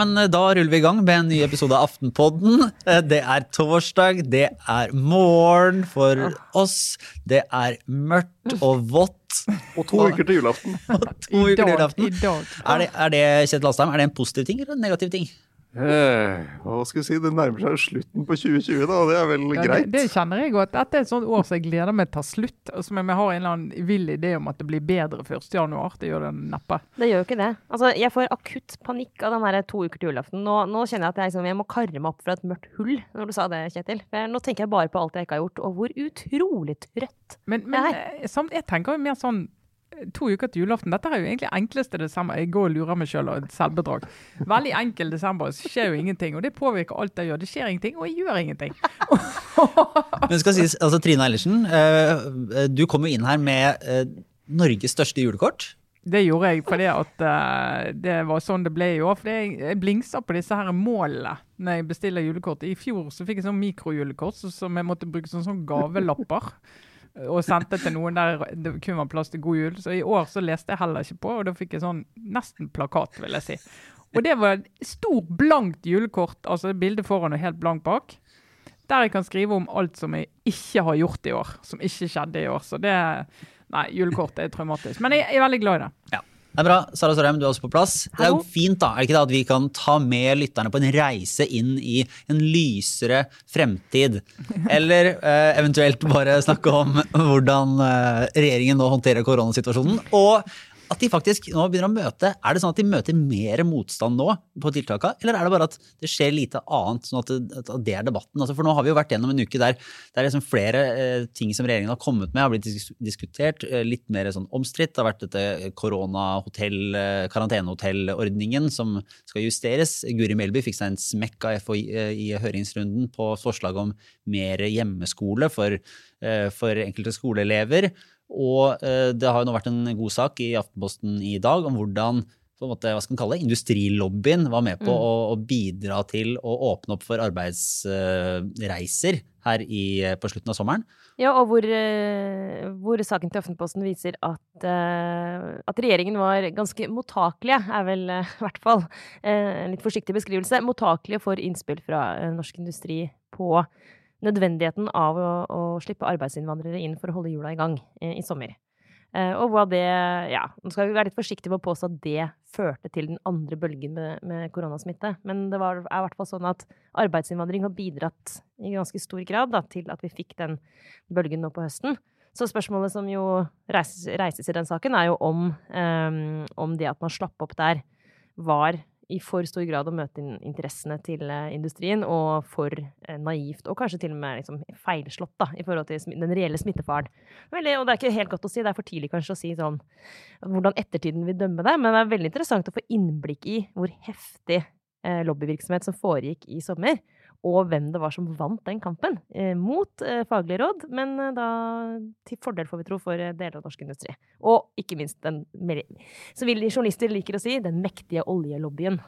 men eh, Da ruller vi i gang med en ny episode av Aftenpodden. Eh, Det er torsdag, det er morgen for oss. Det er mørkt og vått. Og to uker til julaften. Og to uker til julaften. Er det, er det Kjetil Astheim, er det en positiv ting eller en negativ ting? Eh, hva skal jeg si, Det nærmer seg slutten på 2020, da, og det er vel Ja, greit? Det, det kjenner jeg godt. Dette er et sånt år som jeg gleder meg til å ta slutt. Og som jeg har en eller annen vill idé om at det blir bedre 1. januar. Det gjør det neppe. Det gjør jo ikke det. Altså, jeg får akutt panikk av den her to uker til julaften. Nå, nå kjenner jeg at jeg, liksom, jeg må karre meg opp fra et mørkt hull når du sa det, Kjetil. For nå tenker jeg bare på alt jeg ikke har gjort, og hvor utrolig trøtt. Men, men jeg er. samt, jeg tenker jo mer sånn eh, To uker til julaften. Dette er jo egentlig enkleste desember. Jeg går og lurer meg sjøl og et selvbedrag. Veldig enkel desember. Så skjer jo ingenting. Og det påvirker alt jeg gjør. Det skjer ingenting, og jeg gjør ingenting. Men skal sies, altså Trine Eilertsen, eh, du kom jo inn her med eh, Norges største julekort. Det gjorde jeg fordi at eh, det var sånn det ble i år. For jeg, blingser på disse her målene når jeg bestiller julekort. I fjor så fikk jeg sånn mikrojulekort så, som jeg måtte bruke som sånn gavelapper. Og sendte til noen der det kun var plass til god jul. Så i år så leste jeg heller ikke på, og da fikk jeg sånn nesten plakat, vil jeg si. Og det var et stort, blankt julekort, altså bilde foran og helt blankt bak. Der jeg kan skrive om alt som jeg ikke har gjort i år, som ikke skjedde i år. Så det Nei, julekort er traumatisk. Men jeg, jeg er veldig glad i det. Ja. Det er bra. Sara Sørheim, du er også på plass. Det er jo fint da, er det ikke det, at vi kan ta med lytterne på en reise inn i en lysere fremtid. Eller eh, eventuelt bare snakke om hvordan eh, regjeringen nå håndterer koronasituasjonen. Og at de faktisk nå begynner å møte Er det sånn at de møter mer motstand nå på tiltakene, eller er det bare at det skjer lite annet, sånn at det, at det er debatten? Altså, for nå har vi jo vært gjennom en uke der det er liksom flere eh, ting som regjeringen har kommet med, har blitt diskutert. eh, litt mer sånn omstridt. Det har vært dette koronahotell, eh, karantenehotellordningen som skal justeres. Guri Melby fikk seg en smekk av FHI eh, i høringsrunden på forslag om mer hjemmeskole for, eh, for enkelte skoleelever. Og eh, det har jo nå vært en god sak i Aftenposten i dag om hvordan på en måte, hva skal man kalle industrilobbyen var med på å, å bidra til å åpne opp for arbeidsreiser her i, på slutten av sommeren. Ja, og hvor, eh, hvor saken til Aftenposten viser at, eh, at regjeringen var ganske mottakelige, er vel eh, i hvert fall eh, en litt forsiktig beskrivelse, mottakelige for innspill fra eh, norsk industri på nødvendigheten av å, å slippe arbeidsinnvandrere inn for å holde hjula i gang eh, i sommer. Eh, og hva det Ja, nå skal vi være litt forsiktige med å påstå at det førte til den andre bølgen med, med koronasmitte, men det var, er i hvert fall sånn at arbeidsinnvandring har bidratt i ganske stor grad da, til at vi fikk den bølgen nå på høsten. Så spørsmålet som jo reises, reises i den saken, er jo om, eh, om det at man slapp opp der, var i for stor grad å møte interessene til eh, industrien, og for eh, naivt, og kanskje til og med liksom, feilslått da, i forhold til den reelle smittefaren. Og det er ikke helt godt å si, det er for tidlig kanskje å si sånn hvordan ettertiden vil dømme det, men det er veldig interessant å få innblikk i hvor heftig eh, lobbyvirksomhet som foregikk i sommer, og hvem det var som vant den kampen. Eh, mot eh, faglige råd, men eh, da til fordel, får vi tro, for deler av norsk industri. Og ikke minst den, som vi journalister liker å si, den mektige oljelobbyen.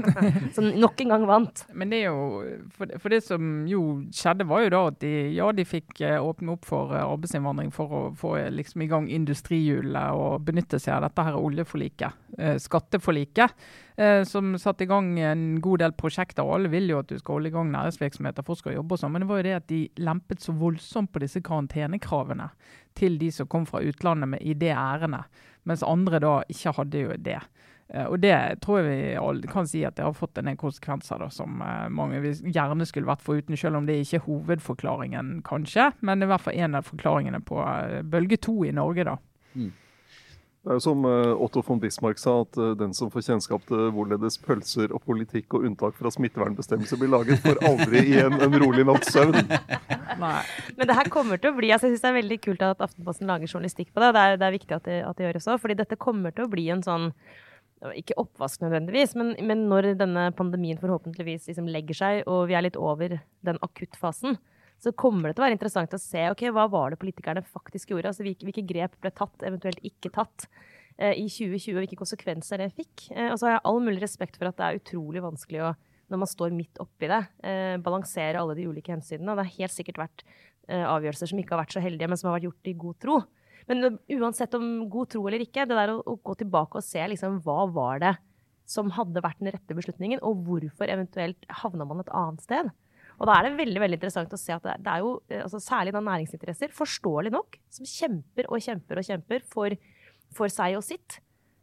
som nok en gang vant. Men det er jo for, for det som jo skjedde, var jo da at de, ja, de fikk åpne opp for arbeidsinnvandring for å få liksom i gang industrihjulet og benytte seg av dette her oljeforliket, skatteforliket, eh, som satte i gang en god del prosjekter. og Alle vil jo at du skal holde i gang næringsvirksomheter, folk skal jobbe og sånn, men det var jo det at de lempet så voldsomt på disse karantenekravene til de som kom fra utlandet med i det ærendet, mens andre da ikke hadde jo det. Eh, Og det tror jeg vi kan si at det har fått en del konsekvenser da, som eh, mange gjerne skulle vært foruten, selv om det ikke er hovedforklaringen, kanskje. Men det er i hvert fall en av forklaringene på bølge to i Norge, da. Det er jo som eh, Otto von Bismarck sa, at eh, den som får kjennskap til hvorledes pølser og politikk og unntak fra smittevernbestemmelser blir laget, får aldri igjen en rolig natts søvn. Men det her kommer til å bli altså Jeg synes det er veldig kult at Aftenposten lager journalistikk på det. og Det er, det er viktig at det, at det gjøres òg, fordi dette kommer til å bli en sånn ikke oppvask nødvendigvis, men, men når denne pandemien forhåpentligvis liksom legger seg, og vi er litt over den akuttfasen, så kommer det til å være interessant å se ok, hva var det politikerne faktisk gjorde. altså Hvilke, hvilke grep ble tatt, eventuelt ikke tatt, eh, i 2020, og hvilke konsekvenser det fikk. Eh, og så har jeg all mulig respekt for at det er utrolig vanskelig å, når man står midt oppi det, eh, balansere alle de ulike hensynene. Og det har helt sikkert vært avgjørelser som ikke har vært så heldige, men som har vært gjort i god tro. Men uansett om god tro eller ikke, det der å, å gå tilbake og se liksom, hva var det som hadde vært den rette beslutningen, og hvorfor eventuelt havna man et annet sted. Og da er det veldig veldig interessant å se at det, er jo eh, altså særlig da næringsinteresser, forståelig nok, som kjemper og kjemper og kjemper for, for seg og sitt.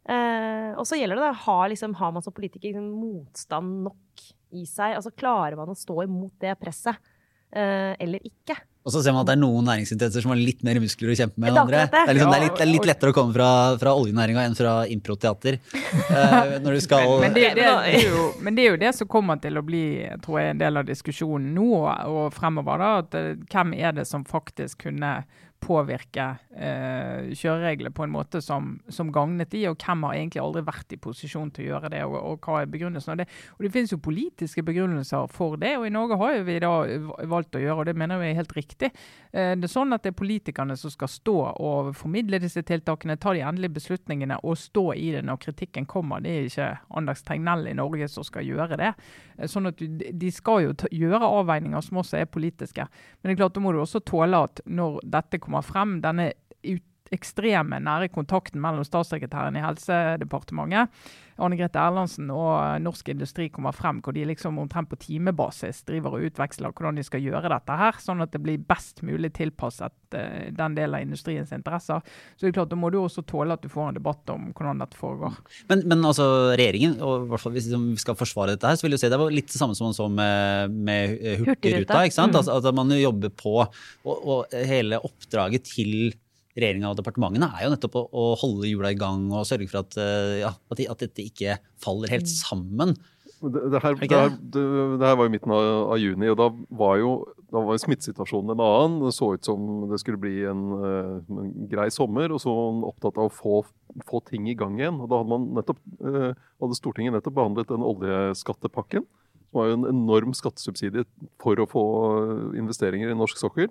Eh, og så gjelder det da, har, liksom, har man som politiker liksom, motstand nok i seg? Altså Klarer man å stå imot det presset eh, eller ikke? Og så ser man at det er noen næringsinteresser som har litt mer muskler å kjempe med enn andre. det. Er, liksom, det, er litt, det er litt lettere å komme fra, fra oljenæringa enn fra improteater. Uh, når du skal Men, men, det, det, det er jo, men det er jo det som kommer til å bli tror jeg, en del av diskusjonen nå og fremover. da, at eh, Hvem er det som faktisk kunne påvirke eh, kjørereglene på en måte som, som gagnet de, og hvem har egentlig aldri vært i posisjon til å gjøre det, og, og hva er begrunnelsen av det. Og Det finnes jo politiske begrunnelser for det, og i Norge har vi da valgt å gjøre, og det mener vi er helt riktig. Eh, det er sånn at det er politikerne som skal stå og formidle disse tiltakene, ta de endelige beslutningene og stå i det når kritikken kommer. Det er ikke Anders Tegnell i Norge som skal gjøre det. Eh, Sånn at De skal jo ta, gjøre avveininger som også er politiske. Men det er klart, da må du også tåle at når dette kommer frem, denne ut, ekstreme nære kontakten mellom statssekretæren i Helsedepartementet, Anne Grete Erlandsen og Norsk Industri kommer frem, hvor de liksom omtrent på timebasis driver og utveksler hvordan de skal gjøre dette her, sånn at det blir best mulig tilpasset uh, den delen av industriens interesser. Så det er klart, da må du også tåle at du får en debatt om hvordan dette foregår. Men, men altså regjeringen, og hvert fall hvis vi skal forsvare dette her, så vil jeg si det var litt det samme som man så med, med. Hurtigruta. ikke sant? Mm. Altså, at man jobber på, og, og hele oppdraget til regjeringa og departementene er jo nettopp å, å holde hjula i gang og sørge for at, eh, ja, at, de- at dette ikke faller helt sammen. Det, det, her, Er det det, her, det, det her var jo midten av, av juni, og da var jo da var smittesituasjonen en annen. Det så ut som det skulle bli en, eh, en grei sommer, og så var man opptatt av å få, få ting i gang igjen. Og da hadde, man nettopp, eh, hadde Stortinget nettopp behandlet den oljeskattepakken, som var jo en enorm skattesubsidie for å få investeringer i norsk sokkel.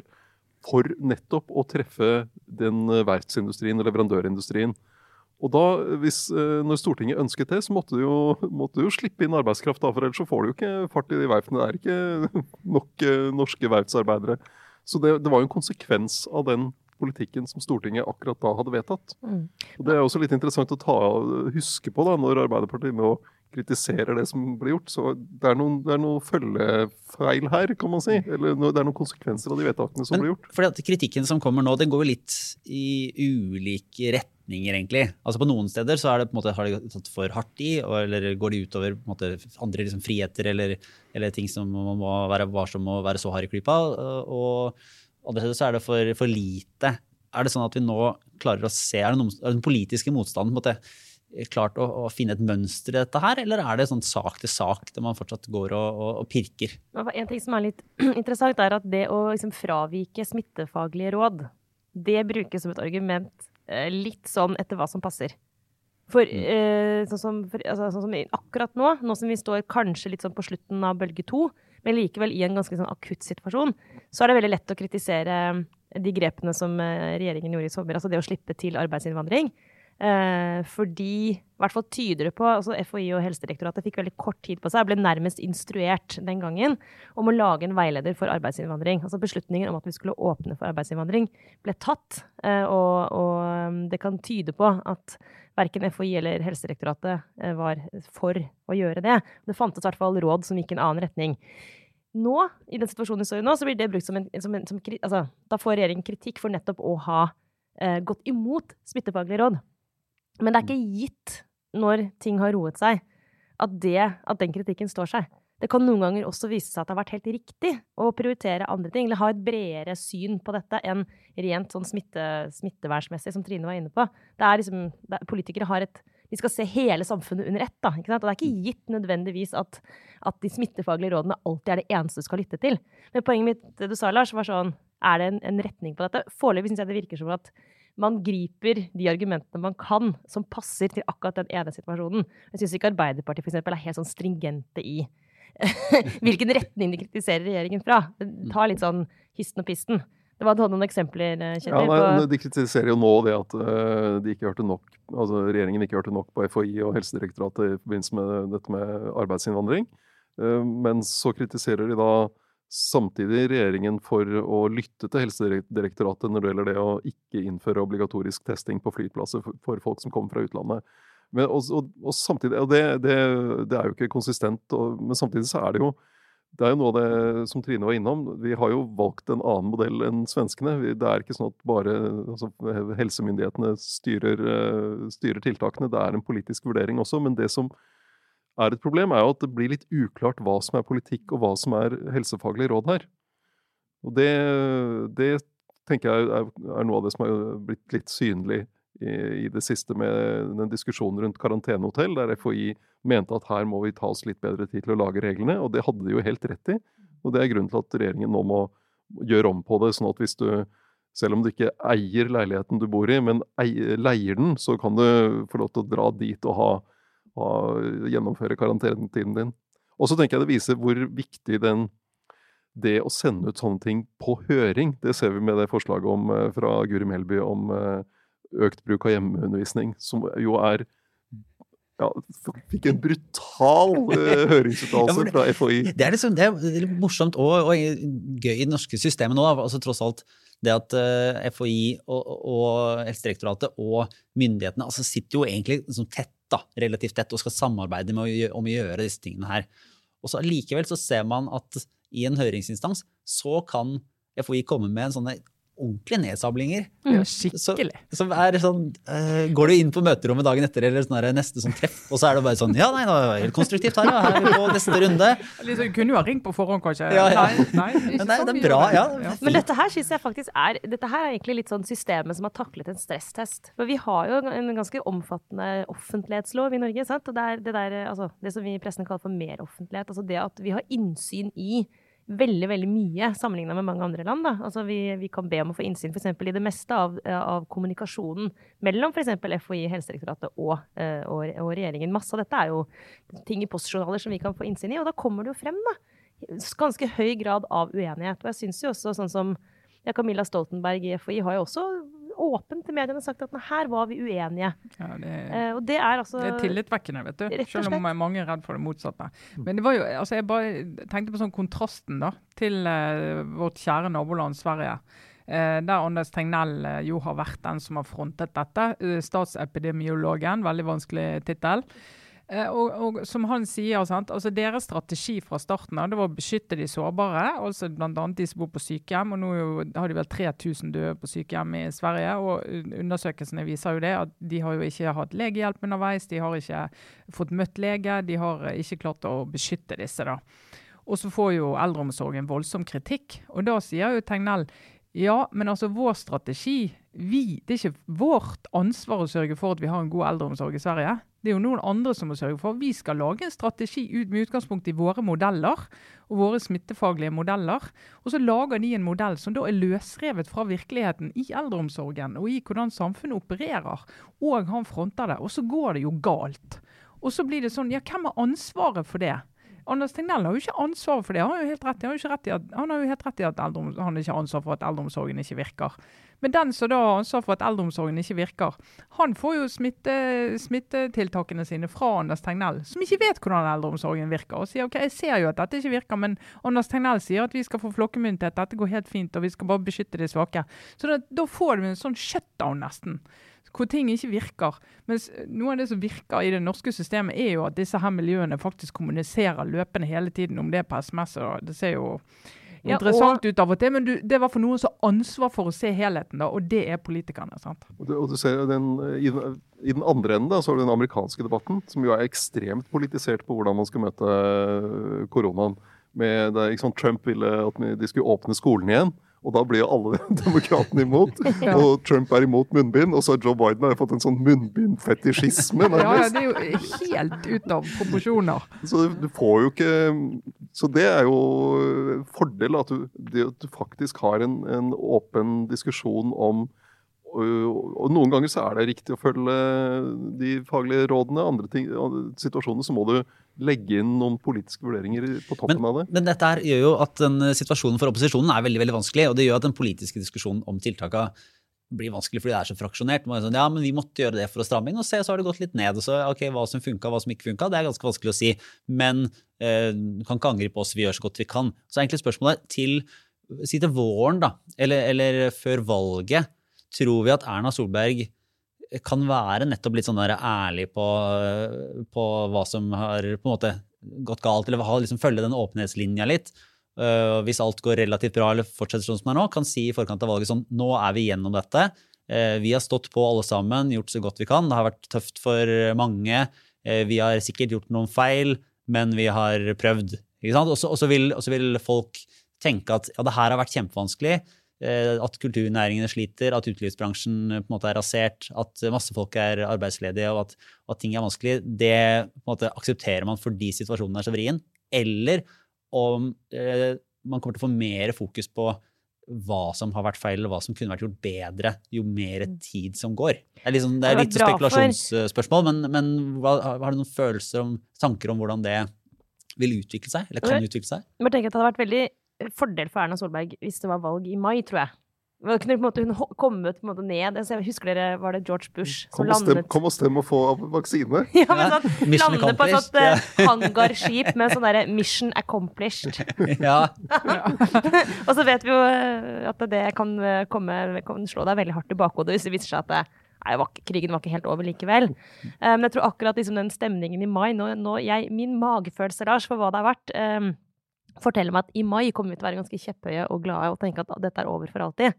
For nettopp å treffe den eh, verftsindustrien og leverandørindustrien. Og da, hvis, eh, når Stortinget ønsket det, så måtte de jo, måtte du jo slippe inn arbeidskraft, da, for ellers så får du jo ikke fart i de verftene. Det er ikke nok eh, norske verftsarbeidere. Så det, det var jo en konsekvens av den politikken som Stortinget akkurat da hadde vedtatt. Mm. Og Det er også litt interessant å ta, huske på da, når Arbeiderpartiet nå kritiserer det som blir gjort. Så det er noen, det er noen følgefeil her, kan man si. Eller no- det er noen konsekvenser av de vedtakene som Men blir gjort. fordi at kritikken som kommer nå, den går jo litt i ulike retninger, egentlig. Altså På noen steder så er det på en måte, har de tatt for hardt i, eller går de utover på en måte, andre liksom, friheter eller, eller ting som man må være varsom med å være så hard i klypa. Og andre steder så er det for, for lite. Er det sånn at vi nå klarer å se, er det noen, er den politiske motstanden på en måte klart å, å finne et mønster i dette her, eller er det sånn sak til sak der man fortsatt går og, og, og pirker? En ting som er litt interessant, er at det å liksom fravike smittefaglige råd, det brukes som et argument eh, litt sånn etter hva som passer. For, eh, sånn som, for altså, sånn som akkurat nå, nå som vi står kanskje litt sånn på slutten av bølge to, men likevel i en ganske sånn akutt situasjon, så er det veldig lett å kritisere de grepene som eh, regjeringen gjorde i sommer, altså det å slippe til arbeidsinnvandring. Eh, fordi, i hvert fall tyder det på, altså FHI og Helsedirektoratet fikk veldig kort tid på seg, ble nærmest instruert den gangen om å lage en veileder for arbeidsinnvandring. Altså beslutningen om at vi skulle åpne for arbeidsinnvandring ble tatt, eh, og, og um, det kan tyde på at verken FHI eller Helsedirektoratet eh, var for å gjøre det. Det fantes i hvert fall råd som gikk i en annen retning. Nå, i den situasjonen vi står i nå, så blir det brukt som en, som en som, altså, Da får regjeringen kritikk for nettopp å ha eh, gått imot smittefaglige råd. Men det er ikke gitt når ting har roet seg, at, det, at den kritikken står seg. Det kan noen ganger også vise seg at det har vært helt riktig å prioritere andre ting, eller ha et bredere syn på dette enn rent sånn smitte, smittevernsmessig, som Trine var inne på. Det liksom, er, politikere har et De skal se hele samfunnet under ett, da. Og det er ikke gitt nødvendigvis at, at de smittefaglige rådene alltid er det eneste du skal lytte til. Men poenget mitt, det du sa, Lars, var sånn Er det en, en retning på dette? Foreløpig syns jeg det virker som at man griper de argumentene man kan, som passer til akkurat den ene situasjonen. Jeg syns ikke Arbeiderpartiet for eksempel, er helt sånn stringente i hvilken retning de kritiserer regjeringen fra. Det tar litt sånn histen og pisten. Det var, du hadde noen eksempler, Kjetil? Ja, nei, de kritiserer jo nå det at eh, de ikke hørte nok, altså regjeringen ikke hørte nok på FHI og Helsedirektoratet i forbindelse med dette med arbeidsinnvandring. Eh, men så kritiserer de da samtidig regjeringen for å lytte til Helsedirektoratet når det gjelder det å ikke innføre obligatorisk testing på flyplasser for, folk som kommer fra utlandet. Men, og, og, og samtidig, og det, det, det, er jo ikke konsistent, men samtidig så er det jo det er jo noe av det som Trine var innom. Vi har jo valgt en annen modell enn svenskene. Det er ikke sånn at bare altså, helsemyndighetene styrer, eh, styrer, tiltakene. Det er en politisk vurdering også. Men det som er et problem, er jo at det blir litt uklart hva som er politikk og hva som er helsefaglig råd her. Og det, det tenker jeg er, er, noe av det som har blitt litt synlig i, i det siste med den diskusjonen rundt karantenehotell, der FHI mente at her må vi ta oss litt bedre tid til å lage reglene, og det hadde de jo helt rett i. Og det er grunnen til at regjeringen nå må gjøre om på det, sånn at hvis du, selv om du ikke eier leiligheten du bor i, men eier, leier den, så kan du få lov til å dra dit og ha, ha, gjennomføre karantenetiden din. Og så tenker jeg det viser hvor viktig den det å sende ut sånne ting på høring, det ser vi med det forslaget om, eh, fra Guri Melby om eh, økt bruk av hjemmeundervisning, som jo er ja, fikk en brutal uh, høringsuttalelse fra FHI. Det er, liksom, det er morsomt og, og, gøy i det norske systemet nå. altså tross alt det at uh, FHI og, og Helsedirektoratet og myndighetene altså sitter jo egentlig liksom tett, da, relativt tett, og skal samarbeide å, om å gjøre disse tingene her. Og så Likevel så ser man at i en høringsinstans så kan FHI komme med en sånn ordentlige nedsablinger. Mm, skikkelig. Så, så er sånn, uh, går du inn på møterommet dagen etter eller sånn neste sånn treff, og så er det bare sånn Ja, nei, det var helt konstruktivt her, ja. Her er vi på neste runde. Liksom, du kunne jo ha ringt på forhånd, kanskje. Ja, ja. Nei, nei, ikke nei, det er bra, ja. ja. Men dette her syns jeg faktisk er Dette her er egentlig litt sånn systemet som har taklet en stresstest. For vi har jo en ganske omfattende offentlighetslov i Norge. sant? Og det er det, der, altså, det som vi i pressen kaller for meroffentlighet. Altså det at vi har innsyn i veldig veldig mye sammenligna med mange andre land. Da. Altså vi, vi, kan be om å få innsyn f.eks. i det meste av, av kommunikasjonen mellom f.eks. FHI, Helsedirektoratet og, eh, og, og, regjeringen. Masse av dette er jo ting i postjournaler som vi kan få innsyn i, og da kommer det jo frem da, ganske høy grad av uenighet. Og jeg syns jo også sånn som ja, Camilla Stoltenberg i FHI har jo også åpent til mediene sagt at her var vi uenige. Ja, det, uh, og det er altså Det er tillitvekkende, vet du. Selv om mange er redd for det motsatte. Men det var jo, altså jeg bare tenkte på sånn kontrasten da, til uh, vårt kjære naboland Sverige. Uh, der Anders Tegnell jo har vært den som har frontet dette. Statsepidemiologen, veldig vanskelig tittel. Eh, og, og, som han sier, altså Deres strategi fra starten av det var å beskytte de sårbare, altså bl.a. de som bor på sykehjem. og Nå har de vel 3000 døde på sykehjem i Sverige. og Undersøkelsene viser jo det, at de har jo ikke hatt legehjelp underveis. De har ikke fått møtt lege. De har ikke klart å beskytte disse. da. Og så får jo eldreomsorgen voldsom kritikk. Og da sier jo Tegnell ja, men altså vår strategi vi, Det er ikke vårt ansvar å sørge for at vi har en god eldreomsorg i Sverige. Det er jo noen andre som må sørge for. Vi skal lage en strategi ut med utgangspunkt i våre modeller og våre smittefaglige modeller. Og så lager de en modell som da er løsrevet fra virkeligheten i eldreomsorgen og i hvordan samfunnet opererer. Og han fronter det. Og så går det jo galt. Og så blir det sånn, ja, hvem har ansvaret for det? Anders Tegnell har jo ikke ansvar for det. Han har jo helt rett, i at, han har jo helt rett i at han ikke har ansvar for at eldreomsorgen ikke virker. Men den som da har ansvar for at eldreomsorgen ikke virker, han får jo smitte, smittetiltakene sine fra Anders Tegnell, som ikke vet hvordan eldreomsorgen virker. Og sier OK, jeg ser jo at dette ikke virker, men Anders Tegnell sier at vi skal få flokkemyndighet, dette går helt fint, og vi skal bare beskytte de svake. Så da, da får du en sånn shutdown, nesten hvor ting ikke virker. Mens noe av det som virker i det norske systemet, er jo at disse her miljøene faktisk kommuniserer løpende hele tiden om det er på SMS. og Det ser jo ja, interessant ut av og til, men du, det var for noen som har ansvar for å se helheten, da, og det er politikerne. sant? Og du, og du ser den, i, den, I den andre enden da, så har du den amerikanske debatten, som jo er ekstremt politisert på hvordan man skal møte koronaen. Med det, Trump ville at de skulle åpne skolen igjen. Og da blir jo alle demokratene imot. ja. Og Trump er imot munnbind. Og så har Joe Biden har fått en sånn munnbindfetisjisme. ja, det er jo helt ut av proporsjoner. Så du får jo ikke Så det er jo fordel at du, det at du faktisk har en, en åpen diskusjon om og Noen ganger så er det riktig å følge de faglige rådene. Andre ting, situasjoner så må du legge inn noen politiske vurderinger på toppen men, av det. Men dette her gjør jo at den situasjonen for opposisjonen er veldig veldig vanskelig. Og det gjør at den politiske diskusjonen om tiltakene blir vanskelig fordi det er så fraksjonert. Sånn, ja, men Vi måtte gjøre det for å stramme inn, og se, så har det gått litt ned. og så, ok, Hva som funka, hva som ikke funka, det er ganske vanskelig å si. Men eh, kan ikke angripe oss, vi gjør så godt vi kan. Så egentlig spørsmålet til, si til våren, da, eller, eller før valget, tror vi at Erna Solberg kan være nettopp litt sånn ærlig på, på hva som har på en måte gått galt, eller ha, liksom, følge den åpenhetslinja litt. Uh, hvis alt går relativt bra eller fortsetter sånn som det er nå, kan si i forkant av valget sånn Nå er vi gjennom dette. Uh, vi har stått på alle sammen, gjort så godt vi kan. Det har vært tøft for mange. Uh, vi har sikkert gjort noen feil, men vi har prøvd. Og så vil, vil, folk tenke at ja, det her har vært kjempevanskelig. At kulturnæringene sliter, at utelivsbransjen på en måte er rasert, at masse folk er arbeidsledige og at, at ting er vanskelig. Det måte aksepterer man fordi situasjonen er så vrien. Eller om eh, man kommer til å få mer fokus på hva som har vært feil, eller hva som kunne vært gjort bedre jo mer mm. tid som går. Det er, liksom, det er litt spekulasjonsspørsmål, men, men har du noen følelser om, tanker om hvordan det vil utvikle seg, eller kan utvikle seg? Jeg tenker at Det hadde vært veldig fordel for Erna Solberg hvis det var valg i mai, tror jeg. Kunne på en måte, hun kommet på en måte ned altså, jeg Husker dere, var det George Bush som kom landet stem, Kom og stem og få vaksine! ja, men sånn, Lande på et sånt ja. Eh, hangarskip med sånn derre 'mission accomplished'. ja. og så vet vi jo eh, at det kan, eh, komme, kan slå deg veldig hardt i bakhodet hvis det viser seg at det, nei, var, krigen var ikke helt over likevel. Men jeg tror akkurat liksom, den stemningen i mai nå, nå jeg, Min magefølelse, Lars, for hva det har vært um, forteller meg at i mai kommer vi til å være ganske kjepphøye og glade og tenke at dette er over for alltid.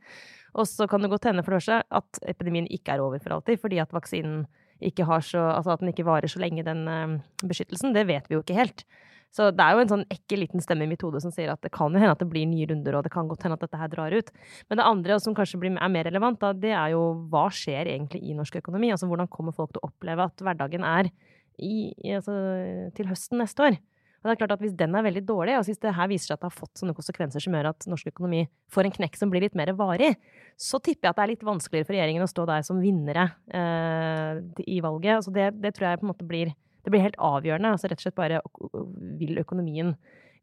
Og så kan det godt hende for det at epidemien ikke er over for alltid, fordi at vaksinen ikke har så, altså at den ikke varer så lenge, den uh, beskyttelsen. Det vet vi jo ikke helt. Så det er jo en sånn ekkel liten stemme i mitt hode som sier at det kan jo hende at det blir nye runder, og det kan godt hende at dette her drar ut. Men det andre, som kanskje er mer relevant, da, det er jo hva skjer egentlig i norsk økonomi? Altså hvordan kommer folk til å oppleve at hverdagen er i, altså, til høsten neste år? Og det er klart at Hvis den er veldig dårlig, og hvis det her viser seg at det har fått sånne konsekvenser som gjør at norsk økonomi får en knekk som blir litt mer varig, så tipper jeg at det er litt vanskeligere for regjeringen å stå der som vinnere eh, i valget. Altså det, det, tror jeg på en måte blir, det blir helt avgjørende. altså Rett og slett bare vil økonomien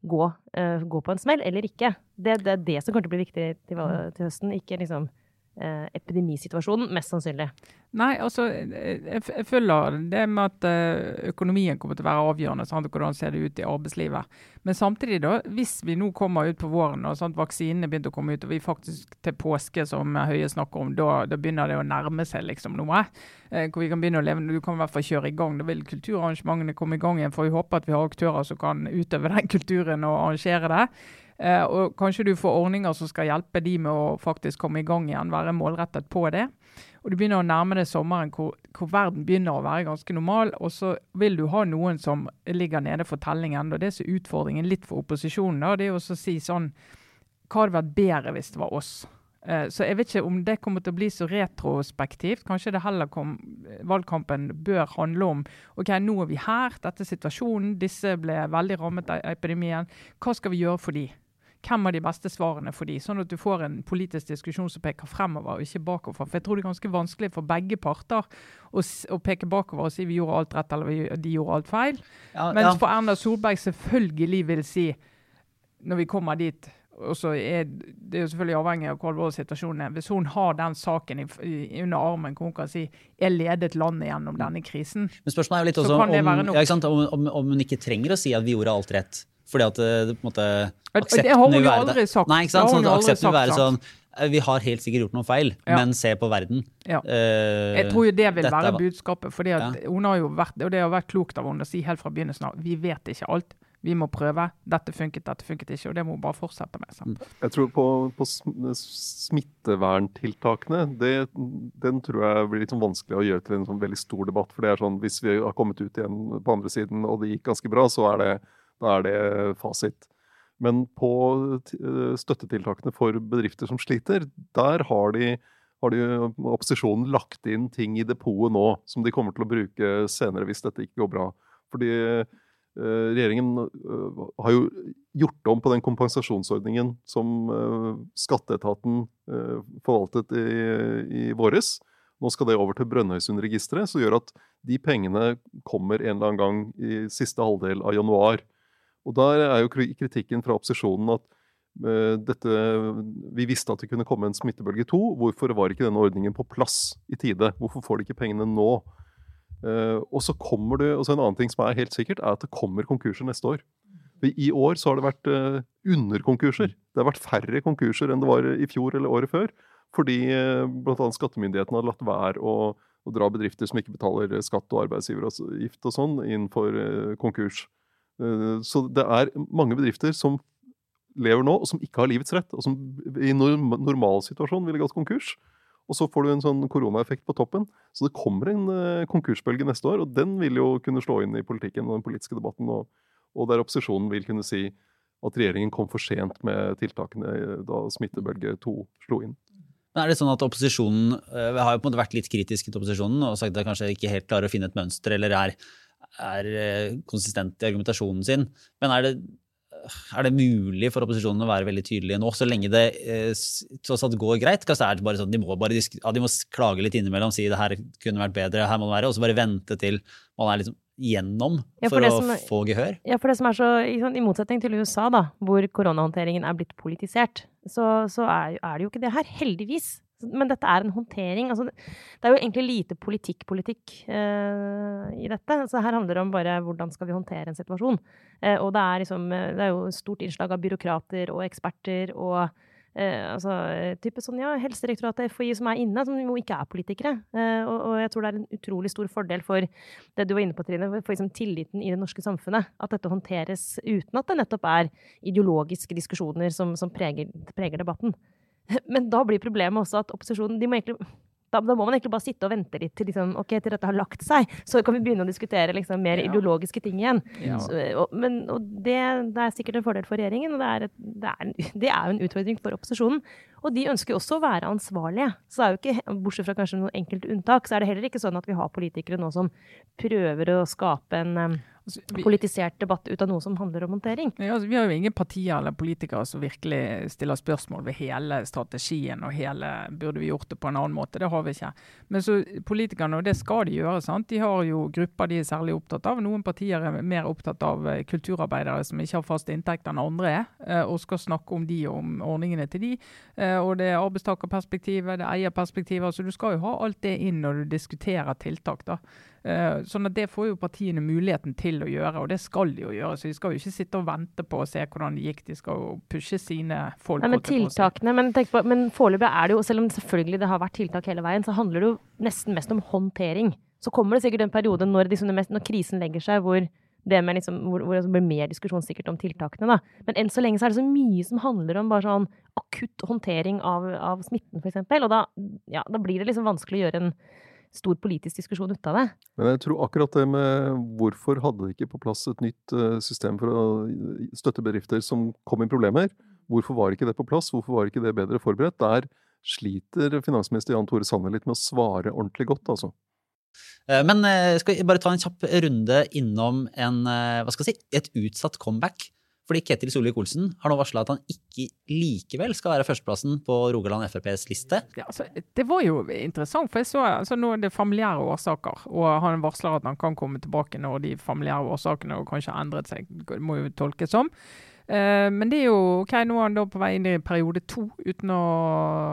gå, eh, gå på en smell eller ikke. Det, det, er det som kommer til å bli viktig til, til høsten, ikke liksom epidemisituasjonen, mest sannsynlig. Nei, altså, jeg, jeg føler det med at eh, økonomien kommer til å være avgjørende. Sant? Hvordan ser det ut i arbeidslivet. Men samtidig, da, hvis vi nå kommer ut på våren og sant, vaksinene begynte å komme ut, og vi faktisk til påske, som Høie snakker om, da, da begynner det å nærme seg liksom noe. Eh, hvor vi kan begynne å leve, Du kan i hvert fall kjøre i gang. Da vil kulturarrangementene komme i gang igjen. For vi håper at vi har aktører som kan utøve den kulturen og arrangere det. Eh, og kanskje du får ordninger som skal hjelpe de med å faktisk komme i gang igjen, være målrettet på det. Og du begynner å nærme deg sommeren hvor, hvor, verden begynner å være ganske normal. Og så vil du ha noen som ligger nede for tellingen. Og det som er utfordringen litt for opposisjonen, da, det er å si sånn Hva hadde vært bedre hvis det var oss? Eh, så jeg vet ikke om det kommer til å bli så retrospektivt. Kanskje det heller kom, valgkampen bør handle om ok, nå er vi her, dette er situasjonen, disse ble veldig rammet av epidemien. Hva skal vi gjøre for de? Hvem er de beste svarene for de, sånn at du får en politisk diskusjon som peker fremover og ikke bakover. For jeg tror det er ganske vanskelig for begge parter å, å peke bakover og si vi gjorde alt rett eller vi, de gjorde alt feil. Ja, Mens ja. for Erna Solberg selvfølgelig vil si, når vi kommer dit og så er Det er jo selvfølgelig avhengig av hvor alvorlig situasjonen er. Hvis hun har den saken i, i, under armen hvor hun kan si 'jeg ledet landet gjennom denne krisen', Men spørsmålet er jo litt også om, ja, om, om, hun ikke trenger å si at vi gjorde alt rett. Fordi at eh, det, på en måte Aksepten det har hun jo aldri sagt. Nei, ikke sant? Sånn, aksepten vil være sånn eh, vi har helt sikkert gjort noe feil, ja. men se på verden. Ja. Uh, jeg tror jo det vil være budskapet. fordi at ja. hun har jo vært, og Det har vært klokt av henne å si helt fra begynnelsen av vi vet ikke alt. Vi må prøve. Dette funket, dette funket ikke. Og det må hun bare fortsette med. Sant? Mm. Jeg tror på, på smitteverntiltakene, det, den tror jeg blir litt sånn vanskelig å gjøre til en sånn veldig stor debatt. For det er sånn, hvis vi har kommet ut igjen på andre siden og det gikk ganske bra, så er det da er det fasit. Men på eh, støttetiltakene for bedrifter som sliter, der har de, har de opposisjonen lagt inn ting i depotet nå som de kommer til å bruke senere hvis dette ikke går bra. Fordi eh, regjeringen eh, har jo gjort om på den kompensasjonsordningen som skatteetaten forvaltet i, i våres. Nå skal det over til Brønnøysundregisteret, som gjør at de pengene kommer en eller annen gang i siste halvdel av januar. Og Der er jo kritikken fra opposisjonen at uh, dette, vi visste at det kunne komme en smittebølge to. Hvorfor var ikke denne ordningen på plass i tide? Hvorfor får de ikke pengene nå? Uh, og så kommer det, og så En annen ting som er helt sikkert, er at det kommer konkurser neste år. I år så har det vært uh, underkonkurser. Det har vært færre konkurser enn det var i fjor eller året før. Fordi uh, bl.a. skattemyndighetene har latt være å å dra bedrifter som ikke betaler skatt og arbeidsgiveravgift og sånn, inn for eh, konkurs. Eh, så det er mange bedrifter som lever nå, og som ikke har livets rett, og som i norm normalsituasjon ville gått konkurs. Og så får du en sånn koronaeffekt på toppen. Så det kommer en uh, konkursbølge neste år, og den vil jo kunne slå inn i politikken og den politiske debatten. Og, og der opposisjonen vil kunne si at regjeringen kom for sent med tiltakene da smittebølge to slo inn. Men er det sånn at opposisjonen Vi har jo på en måte vært litt kritiske til opposisjonen og sagt at de kanskje ikke helt klarer å finne et mønster eller er, er konsistent i argumentasjonen sin. Men er det er det mulig for opposisjonen å være veldig tydelige nå, så lenge det eh, tross alt går greit? Kanskje er det bare sånn, de må, bare ja, de må klage litt innimellom, si det her kunne vært bedre, her må det være, og så bare vente til man er liksom gjennom for, ja, for å som, få gehør? Ja, for det som er så, I motsetning til USA, da, hvor koronahåndteringen er blitt politisert, så, så er, er, det jo ikke det her. Heldigvis. Men dette er en håndtering. Altså, det er jo egentlig lite politikk-politikk uh, i dette. Så her handler det om bare hvordan skal vi håndtere en situasjon. Uh, og det er, liksom, eh, det er jo stort innslag av byråkrater og eksperter og eh, altså, type sånn, ja, Helsedirektoratet, FHI, som er inne, som jo ikke er politikere. Og, og, jeg tror det er en utrolig stor fordel for det du var inne på, Trine, for liksom, tilliten i det norske samfunnet. At dette håndteres uten at det nettopp er ideologiske diskusjoner som, som preger, preger debatten. Men da blir problemet også at opposisjonen de må egentlig da, da, må man egentlig bare sitte og vente litt til, liksom, okay, til dette har lagt seg. Så kan vi begynne å diskutere liksom, mer ja. ideologiske ting igjen. Ja. Så, og, men, og det, det, er sikkert en fordel for regjeringen, og det er, et, det, er en, det er, jo en utfordring for opposisjonen. Og de ønsker jo også å være ansvarlige. Så det er jo ikke, Bortsett fra kanskje noen enkelte unntak, så er det heller ikke sånn at vi har politikere nå som prøver å skape en Altså, vi, politisert debatt ut av noe som handler om håndtering. Ja, altså, vi har jo ingen partier eller politikere som virkelig stiller spørsmål ved hele strategien og hele Burde vi gjort det på en annen måte? Det har vi ikke. Men så politikerne, og det skal de gjøre, sant? de har jo grupper de er særlig opptatt av. Noen partier er mer opptatt av eh, kulturarbeidere som ikke har fast inntekt enn andre er, eh, og skal snakke om de og om ordningene til de. Eh, og det er arbeidstakerperspektivet, det er eierperspektivet. Så du skal jo ha alt det inn når du diskuterer tiltak. da. Uh, sånn at Det får jo partiene muligheten til å gjøre, og det skal de jo gjøre. Så de skal jo ikke sitte og vente på å se hvordan det gikk, de skal jo pushe sine folk. Nei, men tiltakene, men, på, men foreløpig er det jo, selv om selvfølgelig det har vært tiltak hele veien, så handler det jo nesten mest om håndtering. Så kommer det sikkert en periode når, liksom mest, når krisen legger seg, hvor det liksom, hvor, hvor, det blir mer diskusjon sikkert om tiltakene. da. Men enn så lenge så er det så mye som handler om bare sånn akutt håndtering av, av smitten, f.eks. Og da, ja, da blir det liksom vanskelig å gjøre en stor politisk diskusjon ut av det. Men jeg tror akkurat det med hvorfor hadde de ikke på plass et nytt eh, system for å støtte bedrifter som kom i problemer? Hvorfor var ikke det på plass? Hvorfor var ikke det bedre forberedt? Der sliter finansminister Jan Tore Sanner litt med å svare ordentlig godt, altså. Eh, men eh, skal vi bare ta en kjapp runde innom en, hva skal jeg si, et utsatt comeback? Fordi Ketil Solvik-Olsen har nå varsla at han ikke likevel skal være førsteplassen på Rogaland FrPs liste. Ja, altså, det var jo interessant, for jeg så altså, nå er det familiære årsaker. Og han varsler at han kan komme tilbake når de familiære årsakene og kanskje har endret seg. Det må jo tolkes som. Uh, men det er jo ok, nå er han da på vei inn i periode to uten å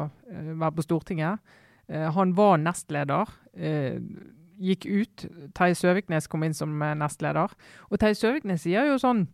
uh, være på Stortinget. Uh, han var nestleder. gikk ut. Terje Søviknes kom inn som nestleder. Og Terje Søviknes sier jo sånn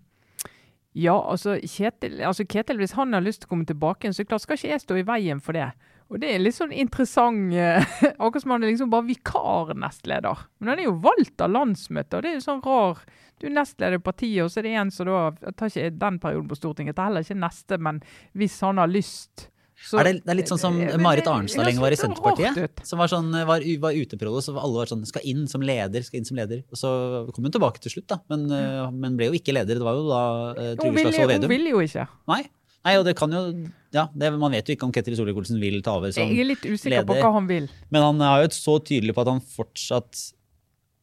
ja, altså Kjetil, altså Ketil, hvis han har lyst til å komme tilbake, så klart skal ikke jeg stå i veien for det. Og det er litt sånn interessant eh, Akkurat som han er liksom bare vikar-nestleder. Men han er jo valgt av landsmøtet, og det er jo sånn rar Du er nestleder i partiet, og så er det en som da Jeg tar ikke den perioden på Stortinget, jeg tar heller ikke neste, men hvis han har lyst så, er det, det, er litt sånn som Marit Arnstad lenge var i Senterpartiet. Som var, sånn, var, var uteprolo, så alle var sånn skal inn som leder, skal inn som leder. Og så kom hun tilbake til slutt, da. Men, mm. men ble jo ikke leder. Det var jo da uh, Trygve Slagsvold Vedum. Hun ville jo ikke. Nei. Nei, og det kan jo ja, det, Man vet jo ikke om Ketil Solvik-Olsen vil ta over som leder. Jeg er litt usikker leder, på hva han vil. Men han er jo så tydelig på at han fortsatt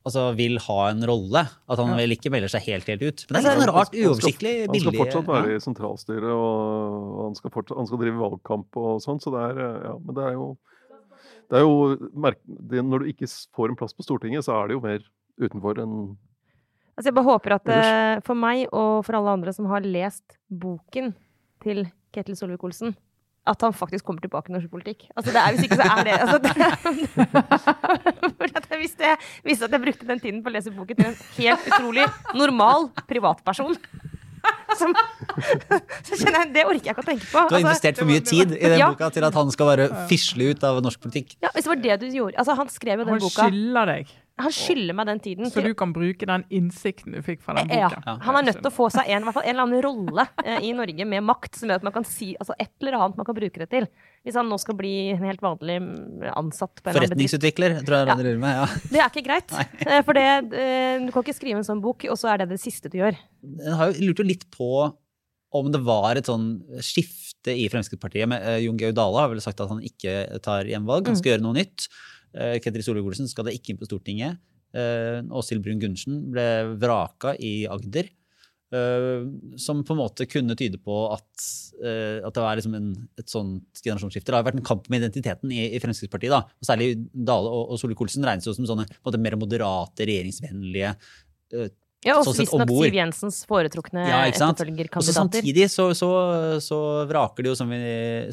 altså, vil ha en rolle. At han ja. vel ikke melder seg helt helt ut. Men det er en rart uoversiktlig billig. Han skal fortsatt være i sentralstyret, og han skal, fortsatt, han skal drive valgkamp og sånn. Så det er, ja, men det er jo, det er jo Når du ikke får en plass på Stortinget, så er det jo mer utenfor enn Altså jeg bare håper at uh, for meg og for alle andre som har lest boken til Ketil Solvik-Olsen, at han faktisk kommer tilbake i norsk politikk. Altså, det er, hvis ikke, så er det, altså, det hvis, jeg visste at jeg brukte den tiden på å lese boken til en helt utrolig normal privatperson Som, så kjenner jeg, Det orker jeg ikke å tenke på. Du har Altså, investert for mye tid i den Ja. boka til at han skal bare fisle ut av norsk politikk. ja, hvis det var det du gjorde altså, Han skrev jo den Han boka. skylder deg, Han skylder meg den tiden. så til- du kan bruke den innsikten du fikk fra den ja, han er nødt til å få seg en, hvert fall en eller annen rolle eh, i Norge med makt som gjør at man kan si altså et eller annet man kan bruke det til. Hvis han nå skal bli en helt vanlig mm, ansatt på en. Forretningsutvikler, tror jeg Ja. han driver med. ja. Det er ikke greit. Nei. For det, eh, du kan ikke skrive en sånn bok, og så er det det siste du gjør. Jeg har jo lurt jo litt på om det var et sånn skifte i Fremskrittspartiet. eh, Jon Georg Dale har vel sagt at han ikke tar gjenvalg, han skal gjøre noe nytt. Uh, Ketil Solvik-Olsen skal det ikke inn på Stortinget. Uh, Åshild Brun-Gundersen ble vraka i Agder. eh, som på en måte kunne tyde på at, eh, at det var liksom en, et sånt generasjonsskifte. Det har vært en kamp med identiteten i, i Fremskrittspartiet. da, og Særlig Dale og, og Solvik-Olsen regnes jo som sånne måte, mer moderate, regjeringsvennlige Ja, og Sånn visstnok. Siv Jensens foretrukne Ja, etterfølgerkandidater. samtidig så, så, så vraker det jo, som vi,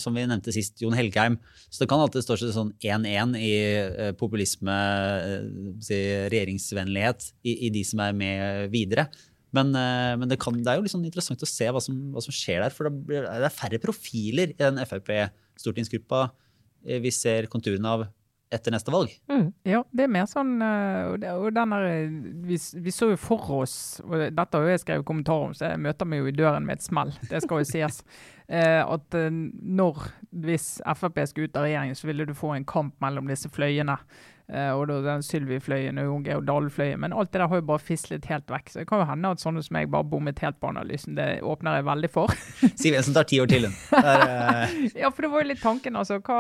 som vi nevnte sist, Jon Helgheim. Så det kan alltid stå sånn 1-1 i eh, populisme, eh, si, regjeringsvennlighet, i, i de som er med videre. Men, eh, men det, kan, det er jo sånn interessant å se hva som, hva som skjer der. For det, er færre profiler i den Frp-stortingsgruppa vi ser konturene av etter neste valg. Mm. Ja, det er mer sånn øh, Og, det, og den der, vi, vi så jo for oss og Dette har jo jeg skrevet kommentar om, så jeg møter meg jo i døren med et smell. Det skal jo sies. Eh, at eh, når, hvis Frp skulle ut av regjering, så ville du få en kamp mellom disse fløyene. Eh, og da den Sylvi-fløyen og Jon Georg Dale-fløyen. Men alt det der har jo bare fislet helt vekk. Så det kan jo hende at sånne som meg bare bommet helt på analysen. Det åpner jeg veldig for. Siv Jensen tar ti år til, hun. Eh, Ja, for det var jo litt tanken, altså. Hva,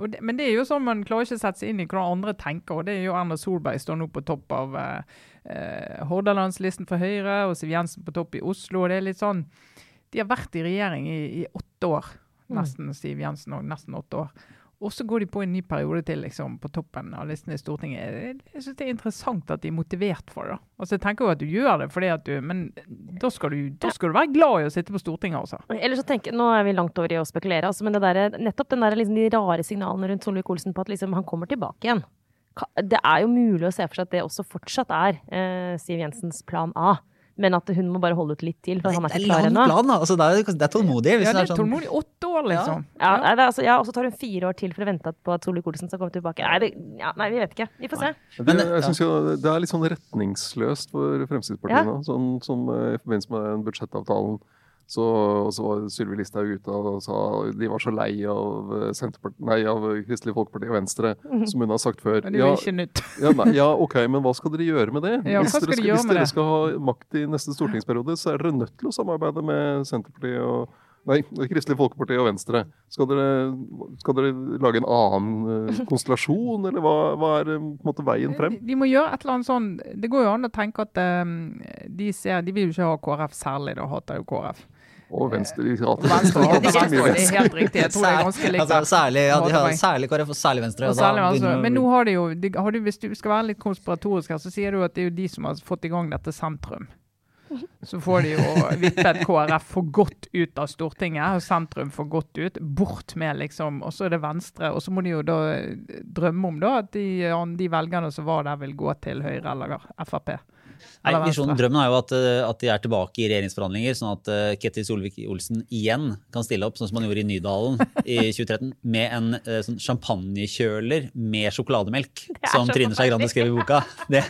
og det, men det er jo sånn man klarer ikke å sette seg inn i hvordan andre tenker. Og det er jo Erna Solberg står nå på topp av uh, uh, Hordalandslisten for Høyre, og Siv Jensen på topp i Oslo. og det er litt sånn, De har vært i regjering i, i åtte år. Nesten Siv Jensen og nesten åtte år. Og så går de på en ny periode til liksom, på toppen av listen i Stortinget. Jeg, syns det er interessant at de er motivert for det. Altså, Jeg tenker jo at du gjør det fordi at du Men da skal du, da skal du være glad i å sitte på Stortinget, altså. Eller så tenker, Nå er vi langt over i å spekulere, altså, men det der, nettopp den der, liksom, de rare signalene rundt Solvik-Olsen på at liksom, han kommer tilbake igjen. Det er jo mulig å se for seg at det også fortsatt er eh, Siv Jensens plan A. Men at hun må bare holde ut litt til, for han er ikke klar ennå. Altså, det, er, det er tålmodig. Hvis Ja, det det er er sånn, tålmodig. Åtte år, liksom. Ja, ja det altså, ja, og så tar hun fire år til for å vente på at Solvik-Olsen skal komme tilbake. Nei, det, ja, nei, vi vet ikke. Vi får se. Det, jeg ja. synes jo det er litt sånn retningsløst for Fremskrittspartiet Ja. nå. Sånn som eh, i forbindelse med den budsjettavtalen. Så, og så var Sylvi Listhaug ute og sa de var så lei av, eh, nei, av Kristelig Folkeparti og Venstre, som hun har sagt før. Men det er ikke nytt. ja, nei, ja, ok, men hva skal dere gjøre med det? Ja, hvis skal dere de skal, gjøre hvis dere skal ha makt i neste stortingsperiode, så er dere nødt til å samarbeide med Senterpartiet og Nei, Kristelig Folkeparti og Venstre. Skal dere, skal dere lage en annen eh, konstellasjon, eller hva, hva er eh, måte veien frem? De, de må gjøre et eller annet sånn Det går jo an å tenke at um, de ser De vil jo ikke ha KrF særlig, da hater jo KrF. Og Venstre de hater Venstre, det, Venstre. er helt riktig. Jeg tror det er ganske likt. altså, særlig, ja, de har, særlig KrF og særlig Venstre. Og særlig Venstre. Men nå har de jo, de, har du, hvis du skal være litt konspiratorisk her, så sier du at det er jo de som har fått i gang dette sentrum. Så får de jo vippet KrF for godt ut av Stortinget, og sentrum for godt ut. Bort med, liksom. Og så er det Venstre. Og så må de jo da drømme om da at de, de velgerne som var der, vil gå til Høyre eller Frp. Nei, visjonen, Drømmen er jo at, eh, at de er tilbake i regjeringsforhandlinger, sånn at uh, Ketil Solvik-Olsen igjen kan stille opp, sånn som han gjorde i Nydalen i 2013, med en uh, sånn champagnekjøler med sjokolademelk, som Trine Skei Grande skrev i boka. Det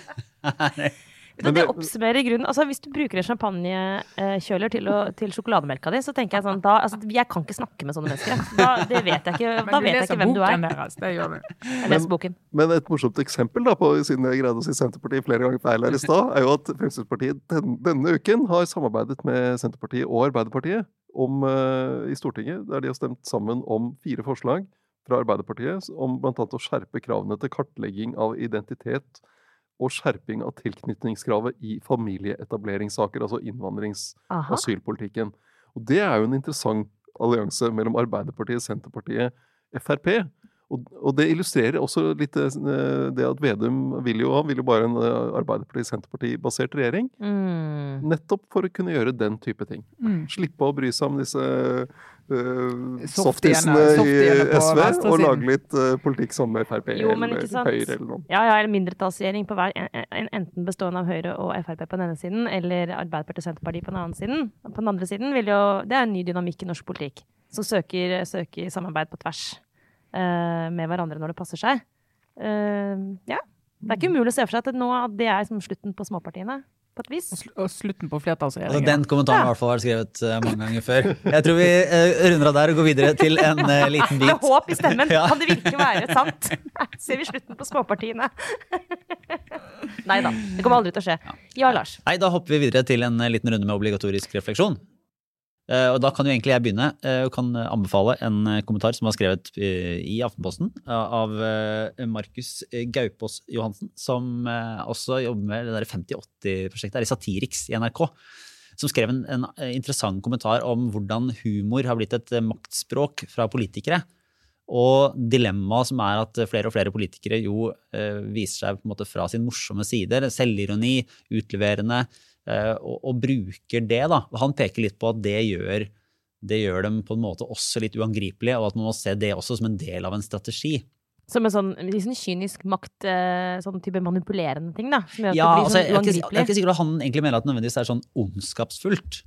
er det oppsummerer i grunnen altså Hvis du bruker en champagnekjøler til, å- til sjokolademelka di, så tenker jeg sånn da, altså, Jeg kan ikke snakke med sånne mennesker. Da, det vet jeg ikke, da vet jeg ikke hvem du er. deres, det gjør du. Jeg leser boken. Men et morsomt eksempel, da, på, siden jeg greide å si Senterpartiet flere ganger feil her i stad, er jo at Fremskrittspartiet den, denne uken har samarbeidet med Senterpartiet og Arbeiderpartiet om, uh, i Stortinget, der de har stemt sammen om fire forslag fra Arbeiderpartiet om bl.a. å skjerpe kravene til kartlegging av identitet og skjerping av tilknytningskravet i familieetableringssaker, altså innvandrings- og asylpolitikken. Og det er jo en interessant allianse mellom Arbeiderpartiet, Senterpartiet, Frp. Og, og det illustrerer også litt eh, det at Vedum vil jo, vil jo bare en eh, Arbeiderparti-Senterparti-basert regjering. Mm. Nettopp for å kunne gjøre den type ting. Mm. Slippe å bry seg om disse uh, softisene i SV og lage litt uh, politikk som Frp Jo, eller. Høyre eller noe. Ja, ja, eller mindretallsregjering på hver, en- en- enten bestående av Høyre og Frp på den ene siden, eller Arbeiderpartiet og Senterpartiet på den andre siden. På den andre siden vil jo Det er en ny dynamikk i norsk politikk, som søker, søker samarbeid på tvers uh, med hverandre når det passer seg. Eh, ja. Det er ikke umulig å se for seg at det nå at det er som slutten på småpartiene, på et vis. Og slutten på Altså, den kommentaren har i hvert fall skrevet uh, mange ganger før. Jeg tror vi uh, runder av der og går videre til en uh, liten Med håp i stemmen. Ja. Kan det virkelig være sant? Ser vi slutten på småpartiene? Nei da. Det kommer aldri til å skje. Ja, Lars. Nei, da hopper vi videre til en liten runde med obligatorisk refleksjon. Eh, og da kan jo egentlig jeg begynne eh, og kan anbefale en eh, kommentar som var skrevet i Aftenposten av Markus Gaupås Johansen, som også jobber med det der 50-80-prosjektet her i Satiriks i NRK. Som skrev en, en interessant kommentar om hvordan humor har blitt et maktspråk fra politikere. Og dilemmaet som er at flere og flere politikere jo viser seg på en måte fra sin morsomme sider. Selvironi, utleverende, og, og bruker det. da. Han peker litt på at det gjør, det gjør dem på en måte også litt uangripelige, og at man må se det også som en del av en strategi. Som en sånn, sånn kynisk makt, eh, sånn type manipulerende ting, da. Som gjør at det blir altså, sånn jeg, er ikke, jeg er ikke sikker på at han egentlig mener at det nødvendigvis er sånn ondskapsfullt,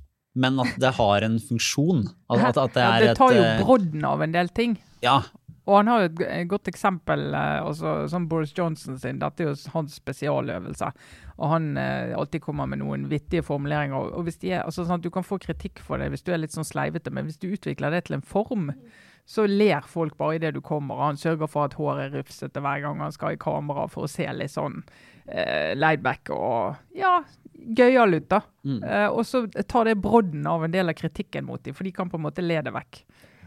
men at det har en funksjon. At, at, at det Ja, er det tar jo eh, brodden av en del ting. Ja, Og han har jo et godt eksempel, eh, også, som Boris Johnson sin. Dette er jo hans spesialøvelse. Og han eh, alltid kommer med noen vittige formuleringer. Og, og hvis de er, altså, sånn Du kan få kritikk for det hvis du er litt sånn sleivete, men hvis du utvikler det til en form, så ler folk bare idet du kommer. og Han sørger for at håret er rufsete hver gang han skal i kamera for å se litt sånn eh, laidback og ja, gøyal ut, da. Mm. Eh, og så tar det brodden av en del av kritikken mot dem, for de kan på en måte le det vekk.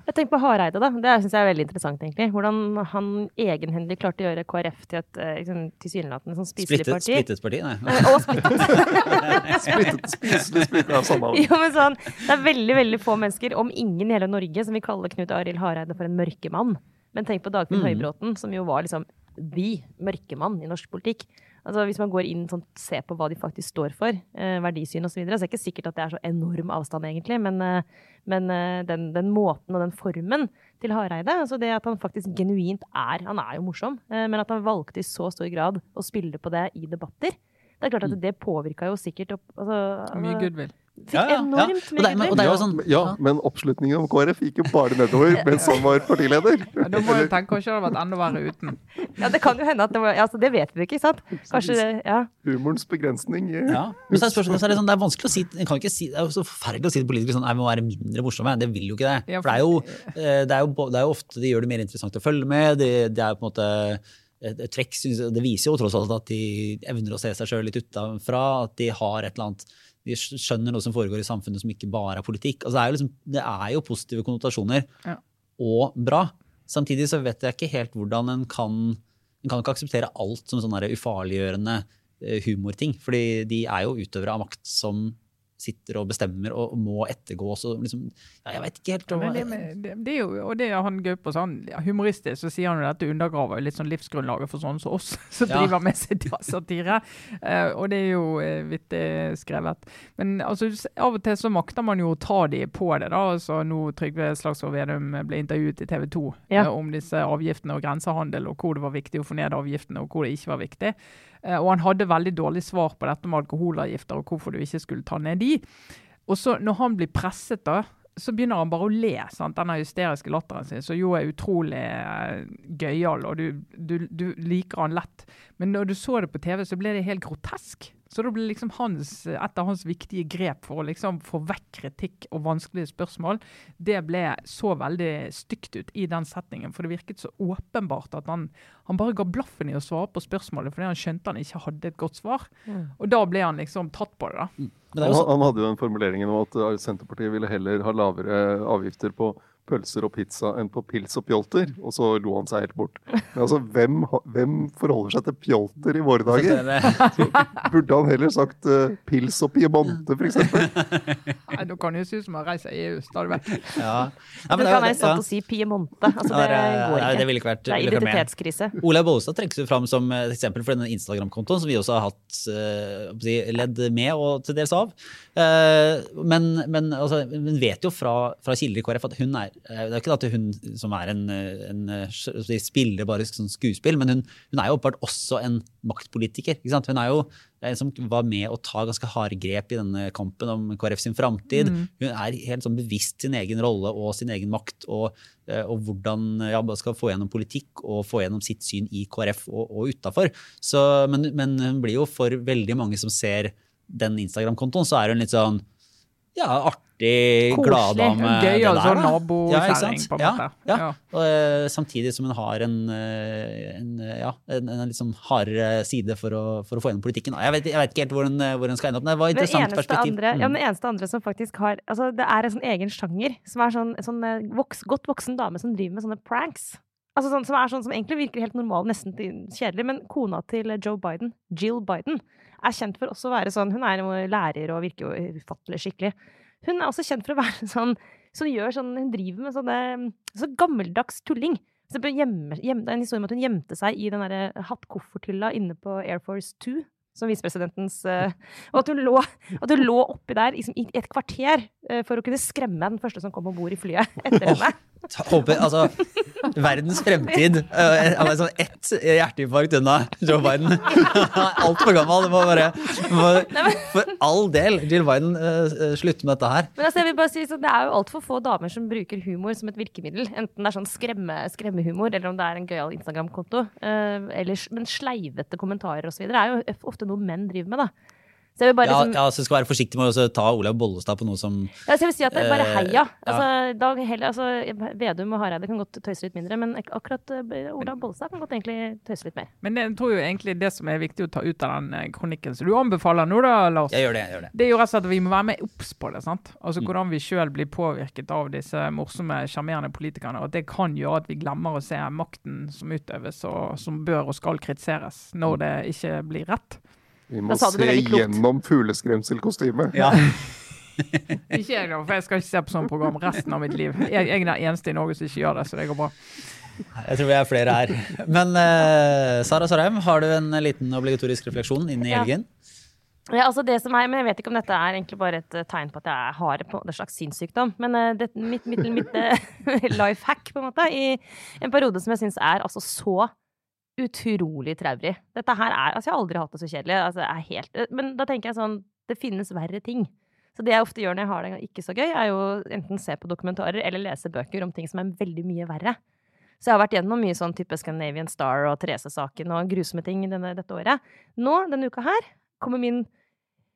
Jeg tenker på Hareide, da. Det syns jeg er veldig interessant, egentlig. Hvordan han egenhendig klarte å gjøre KrF til et eh, liksom, tilsynelatende sånn spiselig splittet, parti. splittet parti, nei. Eh, Og splittet. Splittet, spiselig splittet av samme Jo, men sånn, det er veldig veldig få mennesker, om ingen i hele Norge, som vil kalle Knut Arild Hareide for en mørkemann. Men tenk på Dagfinn mm. Høybråten, som jo var liksom the mørkemann i norsk politikk. Altså Hvis man går inn sånn, ser på hva de faktisk står for, eh, verdisyn osv., så, videre, så er det ikke sikkert at det er så enorm avstand, egentlig. Men, eh, men eh, den, den måten og den formen til Hareide, altså det at han faktisk genuint er Han er jo morsom, eh, men at han valgte i så stor grad å spille på det i debatter. Det er klart at det påvirka jo sikkert opp, altså, Mye goodwill. Fikk Ja, enormt mye er- er ja, sånn- men- ja, men oppslutningen om KrF gikk jo bare nedover mens han var partileder. Ja, da må jeg tenke oss selv at enda verre uten. Ja, det kan jo hende at det var altså, Det vet vi ikke, sant? Kanskje det, ja. Humorens begrensning. eh, Ja. Men så er spørsmålet, så er det, sånn, det er vanskelig å si ikke si, Det er jo så forferdelig å si til politikere sånn, nei, vi må være mindre morsomme. Det vil jo ikke det. For det er jo, eh, det er jo, det er jo ofte de gjør det mer interessant å følge med. Det, det er jo på en måte trekk, synes Det viser jo tross alt at de evner å se seg sjøl litt utenfra. At de har et eller annet de skjønner noe som foregår i samfunnet som ikke bare er politikk. Altså, det, er jo liksom, det er jo positive konnotasjoner Ja. og bra. Samtidig så vet jeg ikke helt hvordan en kan En kan ikke akseptere alt som sånn ufarliggjørende eh, humorting. Fordi de er jo utøvere av makt som sitter og bestemmer og må ettergås og liksom Ja, jeg vet ikke helt. Men det, det, det er jo, og det er han Gaupås han, Humoristisk så sier han jo dette undergraver litt sånn livsgrunnlaget for sånne som oss, som Ja. driver med sitt satire. uh, og det er jo uh, vittig skrevet. Men altså, av og til så makter man jo å ta de på det. da, altså Nå Trygve Slagsvold Vedum ble intervjuet i TV 2 Ja. uh, om disse avgiftene og grensehandel, og hvor det var viktig å få ned avgiftene, og hvor det ikke var viktig. Eh, og han hadde veldig dårlig svar på dette med alkoholavgifter og hvorfor du ikke skulle ta ned de. Og så når han blir presset, da, så begynner han bare å le. sant? Denne hysteriske latteren sin, som jo er utrolig eh, gøyal, og du, du, du liker han lett. Men når du så det på TV, så ble det helt grotesk. Så da ble liksom hans, et av hans viktige grep for å liksom få vekk kritikk og vanskelige spørsmål, det ble så veldig stygt ut i den setningen. For det virket så åpenbart at han, han bare ga blaffen i å svare på spørsmålet fordi han skjønte han ikke hadde et godt svar. Og da ble han liksom tatt på det. da. Mm. det Han, han hadde jo den formuleringen om at Senterpartiet ville heller ha lavere avgifter på, pølser og pizza enn på pils og pjolter, og så lo han seg helt bort. Men altså, hvem, hvem forholder seg til pjolter i våre dager? Burde han heller sagt uh, pils og piemonte, f.eks.? Nei, Da kan det jo se ut som han reiser i EU stadig vekk. Ja. Ja, men det kan være ja. sant si Piemonte. Altså, Ja, det det, går nei, det ikke. ville ikke vært Det er ikke identitetskrise. Olaug Bollestad trekkes jo fram som et eksempel for denne Instagram-kontoen, som vi også har hatt eh, si, ledd med og til dels av. Uh, men, men altså, vet jo fra, fra kilder i KrF at hun er eh, Det er ikke at hun som er en, eh, en eh, si, spiller bare sånn skuespill, men hun, hun er jo åpenbart også en maktpolitiker. Hun er jo en som var med å ta ganske harde grep i denne kampen om KrF sin framtid. Hun er helt sånn bevisst sin egen rolle og sin egen makt, og, eh, og hvordan ja, skal få gjennom politikk og få gjennom sitt syn i KrF og, og utafor. Men, men hun blir jo for veldig mange som ser den Instagram-kontoen, så er hun litt sånn ja, artig, Koselig. gladdame. Gøy, altså. Nabokjerring, på en måte. ja. Ja. Og, eh, samtidig som hun har en, eh, en, eh, ja, en, en litt sånn hardere side for å, for å få gjennom politikken. Jeg vet, jeg vet ikke helt hvor hun, hvor hun skal ende opp, men det var et interessant perspektiv. andre, ja, men eneste andre som faktisk har altså Det er en sånn egen sjanger som er sånn, sånn voks, godt voksen dame som driver med sånne pranks. Altså sånn, som er sånn som egentlig virker helt normal, nesten kjedelig. Men kona til Joe Biden, Jill Biden, er kjent for også å være sånn Hun er lærer og virker jo ufattelig skikkelig. Hun er også kjent for å være sånn som gjør sånn Hun driver med sånne så gammeldags tulling. Det er en historie om at hun gjemte seg i den hattkofferthylla inne på Air Force 2, som visepresidentens eh, Og at hun lå, at hun lå oppi der liksom, i et kvarter eh, for å kunne skremme den første som kom om bord i flyet etter henne. Håper, altså, verdens fremtid. eh, Han er sånn ett hjerteinfarkt unna Joe Biden. Altfor gammel. Det må bare må, For all del, Jill Biden, uh, slutt med dette her. Men altså, jeg vil bare si, så det er jo altfor få damer som bruker humor som et virkemiddel. Enten det er sånn skremme, skremmehumor, eller om det er en gøyal Instagram-konto. Uh, men sleivete kommentarer osv. er jo ofte noe menn driver med, da. Så jeg vil bare Ja, liksom, ja, så skal være forsiktig med å ta Olaug Bollestad på noe som Ja, så jeg vil si at det er bare Eh, heia. ja. Altså, da heller, altså, Vedum og Hareide kan godt tøyse litt mindre, men akkurat uh, Ola Bollestad kan godt egentlig tøyse litt mer. Men jeg tror jo egentlig det som er viktig å ta ut av den eh, kronikken som du anbefaler nå, da, Lars. Jeg gjør det. jeg gjør det. Det er jo rett og slett at vi må være mer obs på det. sant? Altså Mm. Hvordan vi sjøl blir påvirket av disse morsomme, sjarmerende politikerne. Og at det kan gjøre at vi glemmer å se makten som utøves, og som bør og skal kritiseres, når det ikke blir rett. Vi må se gjennom fugleskremselkostymet. Ja. Ikke jeg, da, for jeg skal ikke se på sånt program resten av mitt liv. Jeg, jeg er den eneste i Norge som ikke gjør det, så det går bra. Jeg tror vi er flere her. Men uh, Sara Sarheim, har du en liten obligatorisk refleksjon inn i Ja. helgen? Ja, altså det som er, men Jeg vet ikke om dette er egentlig bare et eh, tegn på at jeg har på en slags sinnssykdom. Men uh, det, mitt, mitt, mitt uh, life hack på en måte, i en periode som jeg syns er altså så utrolig traurig. Dette her er, altså Jeg har aldri hatt det så kjedelig. Altså, det er helt, eh, men da tenker jeg sånn Det finnes verre ting. Så det jeg ofte gjør når jeg har det ikke så gøy, er jo enten se på dokumentarer eller lese bøker om ting som er veldig mye verre. Så jeg har vært gjennom mye sånn type Scandinavian Star og Therese-saken og grusomme ting denne, dette året. Nå, denne uka her, kommer min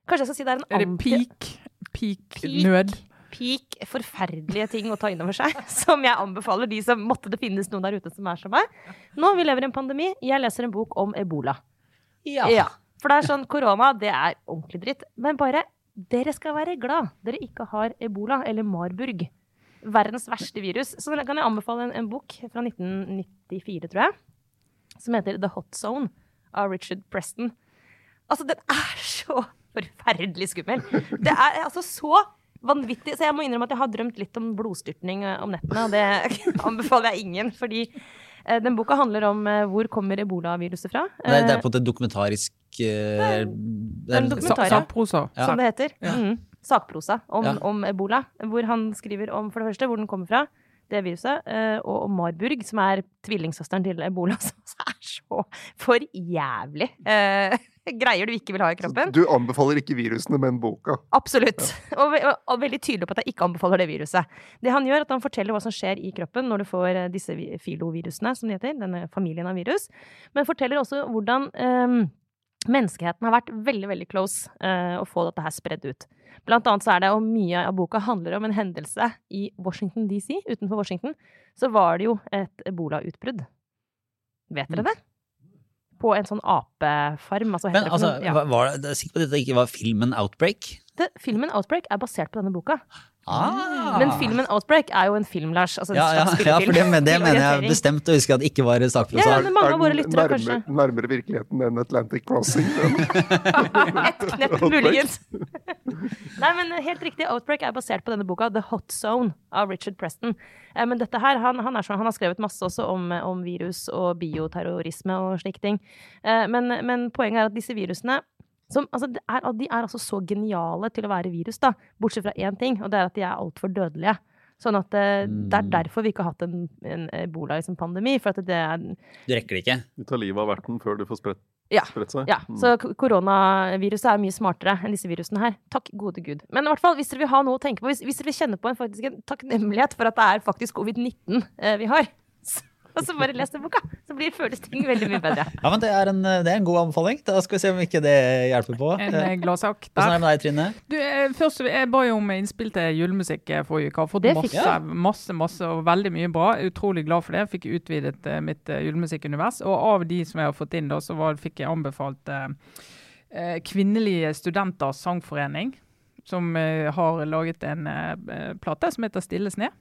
Kanskje jeg skal si det er en Er det peak, peak, Peak. nød? Peak forferdelige ting å ta inn over seg, som jeg anbefaler de som måtte det finnes noen der ute som er som meg. Nå, vi lever i en pandemi. Jeg leser en bok om ebola. Ja. For det er sånn, korona, det er ordentlig dritt. Men bare, dere skal være glad dere ikke har ebola eller Marburg. Verdens verste virus. Så kan jeg anbefale en, en bok fra 1994, tror jeg, som heter The Hot Zone av Richard Preston. Altså, den er så forferdelig skummel. Det er altså så vanvittig. Så jeg må innrømme at jeg har drømt litt om blodstyrtning eh, om nettene, og det anbefaler jeg ingen, fordi eh, den boka handler om eh, hvor kommer ebolaviruset fra. Det det er på en måte dokumentarisk eh, det en dokumentar. Sakprosa. Ja. som det heter. Ja. Mm. Sakprosa om, Ja. om ebola, hvor han skriver om for det første hvor den kommer fra, det viruset, og om Marburg, som er tvillingsøsteren til ebola, som er så for jævlig. Greier du ikke vil ha i kroppen. Du anbefaler ikke virusene, men boka. Absolutt. Og, og, og veldig tydelig på at jeg ikke anbefaler det viruset. Det han gjør, er at han forteller hva som skjer i kroppen når du får eh, disse filovirusene, som de heter, denne familien av virus, men forteller også hvordan um, menneskeheten har vært veldig, veldig close uh, å få dette her spredd ut. Blant annet så er det, og mye av boka handler om en hendelse i Washington DC, utenfor Washington, så var det jo et ebolautbrudd. Vet dere det? På en sånn apefarm. Altså, Men altså, ja. var, var det, er sikker på at dette ikke var filmen Outbreak? det, filmen Outbreak er basert på denne boka. Ah. Men filmen 'Outbreak' er jo en film, Lars. Altså ja, ja, ja, for det, men det mener jeg bestemt å huske at det ikke var Ja, sakprosa. men mange av våre lyttere, nærmere, kanskje. nærmere virkeligheten enn Atlantic Crossing? Et knepp, muligens. Nei, men helt riktig. Outbreak er basert på denne boka The Hot Zone av Richard Preston. Eh, Men dette her, han, han, er sånn, han har skrevet masse også om, om virus og bioterrorisme og slike ting. Eh, Men, men poenget er at disse virusene som, altså, er, de er altså så geniale til å være virus, da. Bortsett fra én ting, og det er at de er altfor dødelige. Sånn at eh, Det er Mm. derfor vi ikke har hatt en, en ebola-pandemi. For at det er Du rekker det ikke. Du tar livet av verten før du får spredt, Ja. seg. Ja, Mm. så koronaviruset er mye smartere enn disse virusene her. Takk gode gud. Men i hvert fall, hvis dere vil ha noe å tenke på, hvis, hvis dere vil kjenne på en, faktisk, en takknemlighet for at det er faktisk covid-19 eh, vi har, og så bare les den boka, så blir, føles ting veldig mye bedre. Ja, men det er, en, det er en god anbefaling. Da skal vi se om ikke det hjelper på. En Eh, eh, gladsak Hvordan er det med deg, Trine? Du, eh, først, jeg ba jo om innspill til julemusikk eh, forrige uke. Har fått masse, masse, masse og veldig mye bra. Utrolig glad for det. Fikk utvidet eh, mitt eh, julemusikkunivers. Og av de som jeg har fått inn, da, så var, fikk jeg anbefalt eh, eh, Kvinnelige studenters sangforening. Som eh, har laget en eh, plate som heter Stille sne.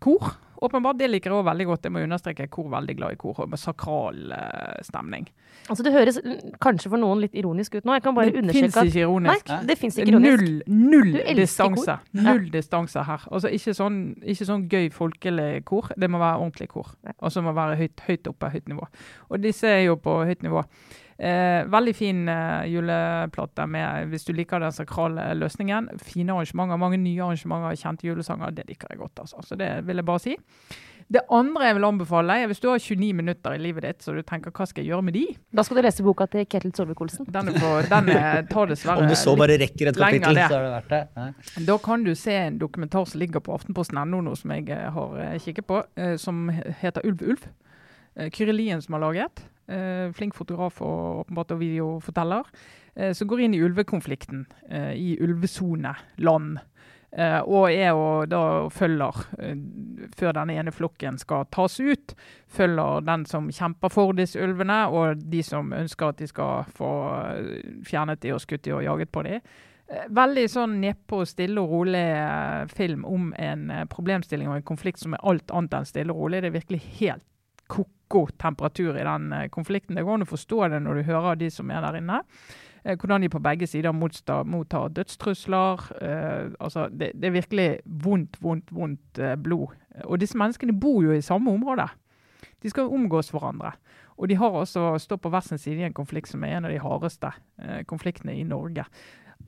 Kor. Åpenbart, Det liker jeg også veldig godt. Jeg må understreke kor veldig glad i kor. Med sakral eh, stemning. Altså, det høres kanskje for noen litt ironisk ut nå. Jeg kan bare det fins understreke at ikke ironisk. Nei, det fins ikke ironisk. Null, null distanse. Null distanse her. Altså ikke sånn, ikke sånn gøy folkelig kor. Det må være ordentlig kor. Og så må være høyt, høyt oppe, høyt nivå. Og disse er jo på høyt nivå. Eh, veldig fin eh, juleplate med, hvis du liker den sakrale løsningen. Fine arrangementer, mange nye arrangementer, kjente julesanger. Det liker jeg godt, altså. Så det vil jeg bare si. Det andre jeg vil anbefale, er hvis du har 29 minutter i livet ditt, så du tenker hva skal jeg gjøre med de? Da skal du lese boka til Ketil Solvik-Olsen. Den, den tar dessverre Om du så bare rekker et kapittel, så er det verdt det. Nei. Da kan du se en dokumentar som ligger på aftenposten.no, nå, som jeg eh, har eh, kikket på, eh, som heter Ulv Ulv. Kyrilien Kyrre Lien som har laget. Eh, Flink fotograf og åpenbart og videoforteller. eh, Som går inn i ulvekonflikten eh, i ulvesoneland. Eh, og er og da følger, eh, før denne ene flokken skal tas ut, følger den som kjemper for disse ulvene, og de som ønsker at de skal få fjernet de og skutt de og jaget på de. Veldig sånn nedpå, stille og rolig film om en problemstilling og en konflikt som er alt annet enn stille og rolig. Det er virkelig helt ko-ko temperatur i den eh, konflikten. Det går an å forstå det når du hører de som er der inne. Eh, hvordan de på begge sider mottar, dødstrusler. Eh, altså, det, det er virkelig vondt, vondt, vondt blod. Og disse menneskene bor jo i samme område. De skal omgås hverandre. Og de har også stått på hver sin side i en konflikt som er en av de hardeste eh, konfliktene i Norge.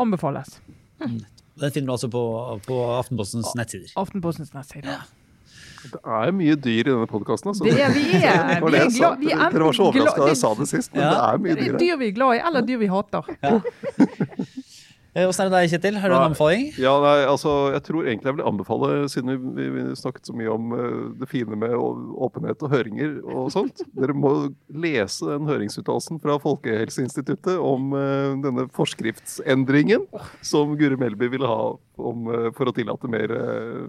Anbefales. Den finner du altså på, på Aftenpostens nettsider. Aftenpostens nettside. Det er mye dyr i denne podkasten. Altså. Det er vi er. Vi er glad- vi er Dere var så overraska da jeg sa det sist, men Ja. det er mye dyr er her. dyr vi er glad i, eller dyr vi hater. Eh, Åssen er det deg, Kjetil? Har du en anbefaling? Ja, nei, altså, jeg tror egentlig jeg vil anbefale, siden vi, vi, vi snakket så mye om eh, det fine med åpenhet og høringer og sånt Dere må lese den høringsuttalelsen fra Folkehelseinstituttet om eh, denne forskriftsendringen som Guri Melby ville ha om, eh, for å tillate mer,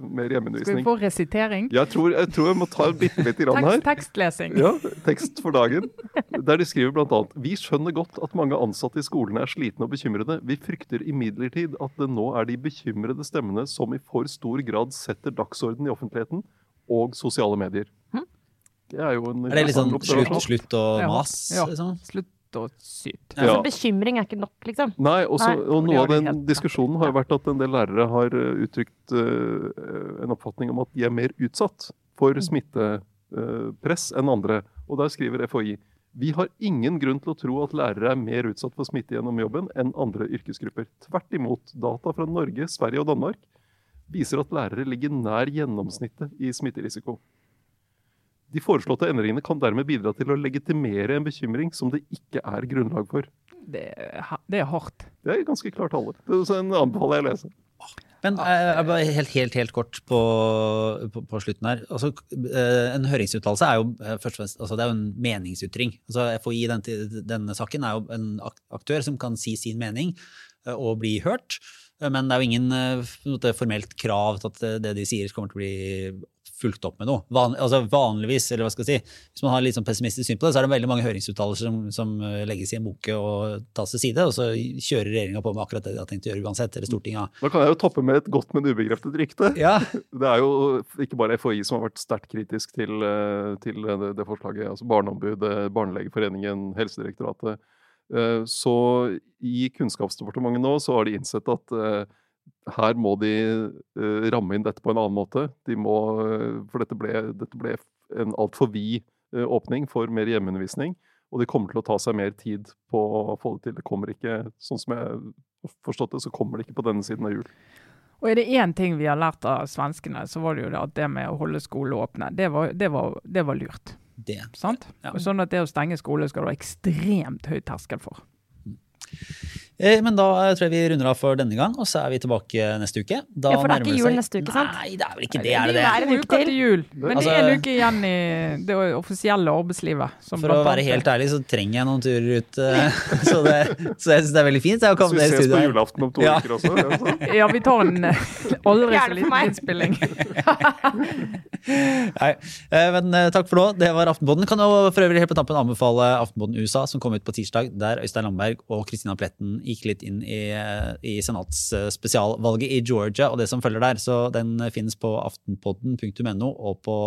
mer, hjemmeundervisning. Skal vi få resitering? Jeg tror, jeg tror jeg må ta bitte litt grann her. Tekstlesing. Ja, tekst for dagen. Der de skriver bl.a.: Vi skjønner godt at mange ansatte i skolene er slitne og bekymrede. Vi frykter imidlertid at det nå er de bekymrede stemmene som i for stor grad setter dagsorden i offentligheten og sosiale medier. Det er jo en Er det litt sånn slutt, slutt og Ja. mas? Ja. Liksom? Slutt å sykt. Ja. Altså, bekymring er ikke nok, liksom. Nei, også, Nei, og noe av den helt diskusjonen har jo vært at en del lærere har eh, uttrykt uh, en oppfatning om at de er mer utsatt for smittepress enn andre. Og der skriver FHI vi har ingen grunn til å tro at lærere er mer utsatt for smitte gjennom jobben enn andre yrkesgrupper. Tvert imot. Data fra Norge, Sverige og Danmark viser at lærere ligger nær gjennomsnittet i smitterisiko. De foreslåtte endringene kan dermed bidra til å legitimere en bekymring som det ikke er grunnlag for. Det, det er hardt. Det er ganske klart tale. Det er en anbefaler jeg å lese. Men eh, jeg bare helt, helt, helt kort på, på, på slutten her. Altså, eh, en høringsuttalelse er jo eh, først og fremst altså, det er jo en meningsytring. Altså, FHI i denne, denne saken er jo en aktør som kan si sin mening og bli hørt. Men det er jo ingen formelt krav til at det de sier kommer til å bli fulgt opp med noe. Van, altså vanligvis, eller hva skal jeg si, Hvis man har litt sånn pessimistisk syn på det, så er det veldig mange høringsuttalelser som, som eh, legges i en boke og tas til side, og så kjører regjeringa på med akkurat det de har tenkt å gjøre uansett. eller Stortinget. Da kan jeg jo toppe med et godt, men ubekreftet rykte. Ja, Det er jo ikke bare FHI som har vært sterkt kritisk til, eh, til det, det forslaget. altså Barneombudet, Barnelegeforeningen, Helsedirektoratet. Eh, Så i Kunnskapsdepartementet nå så har de innsett at eh, her må de uh, ramme inn dette på en annen måte. De må, eh, for dette ble, dette ble en altfor vid uh, åpning for mer hjemmeundervisning. Og de kommer til å ta seg mer tid på å få det til. Det kommer ikke, sånn som jeg har forstått det, så kommer det ikke på denne siden av jul. Og er det én ting vi har lært av svenskene, så var det jo det at det med å holde skole åpne, det var, det var, det var lurt. det. sant? Ja. Sånn at det å stenge skole skal du ha ekstremt høy terskel for. Eh, Men da eh, tror jeg vi runder av for denne gang, og så er vi tilbake neste uke. Da Ja, for det er ikke jul seg- neste uke, sant? Nei, det er vel ikke det, er det Det det? er en uke til jul, men det Altså- er en uke igjen i det offisielle arbeidslivet. som For å være helt ærlig, så trenger jeg noen turer ut. eh, Så, det, så jeg syns det er veldig fint. Jeg Så vi ses på julaften om to Ja. uker også. Ja, vi tar en aldri så liten innspilling. Nei, men takk for nå. Det var Aftenpodden. Kan jo for øvrig helt på tampen anbefale Aftenpodden USA, som kom ut på tirsdag, der Øystein Landberg og Kristina Pletten gikk litt inn i, i senatsspesialvalget i Georgia og det som følger der. Så den finnes på aftenpodden.no og på,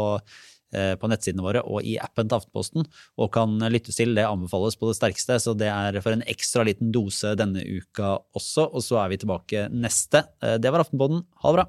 eh, på nettsidene våre og i appen til Aftenposten, og kan lyttes til. Det anbefales på det sterkeste, så det er for en ekstra liten dose denne uka også. Og så er vi tilbake neste. Eh, Det var Aftenpodden. Ha det bra.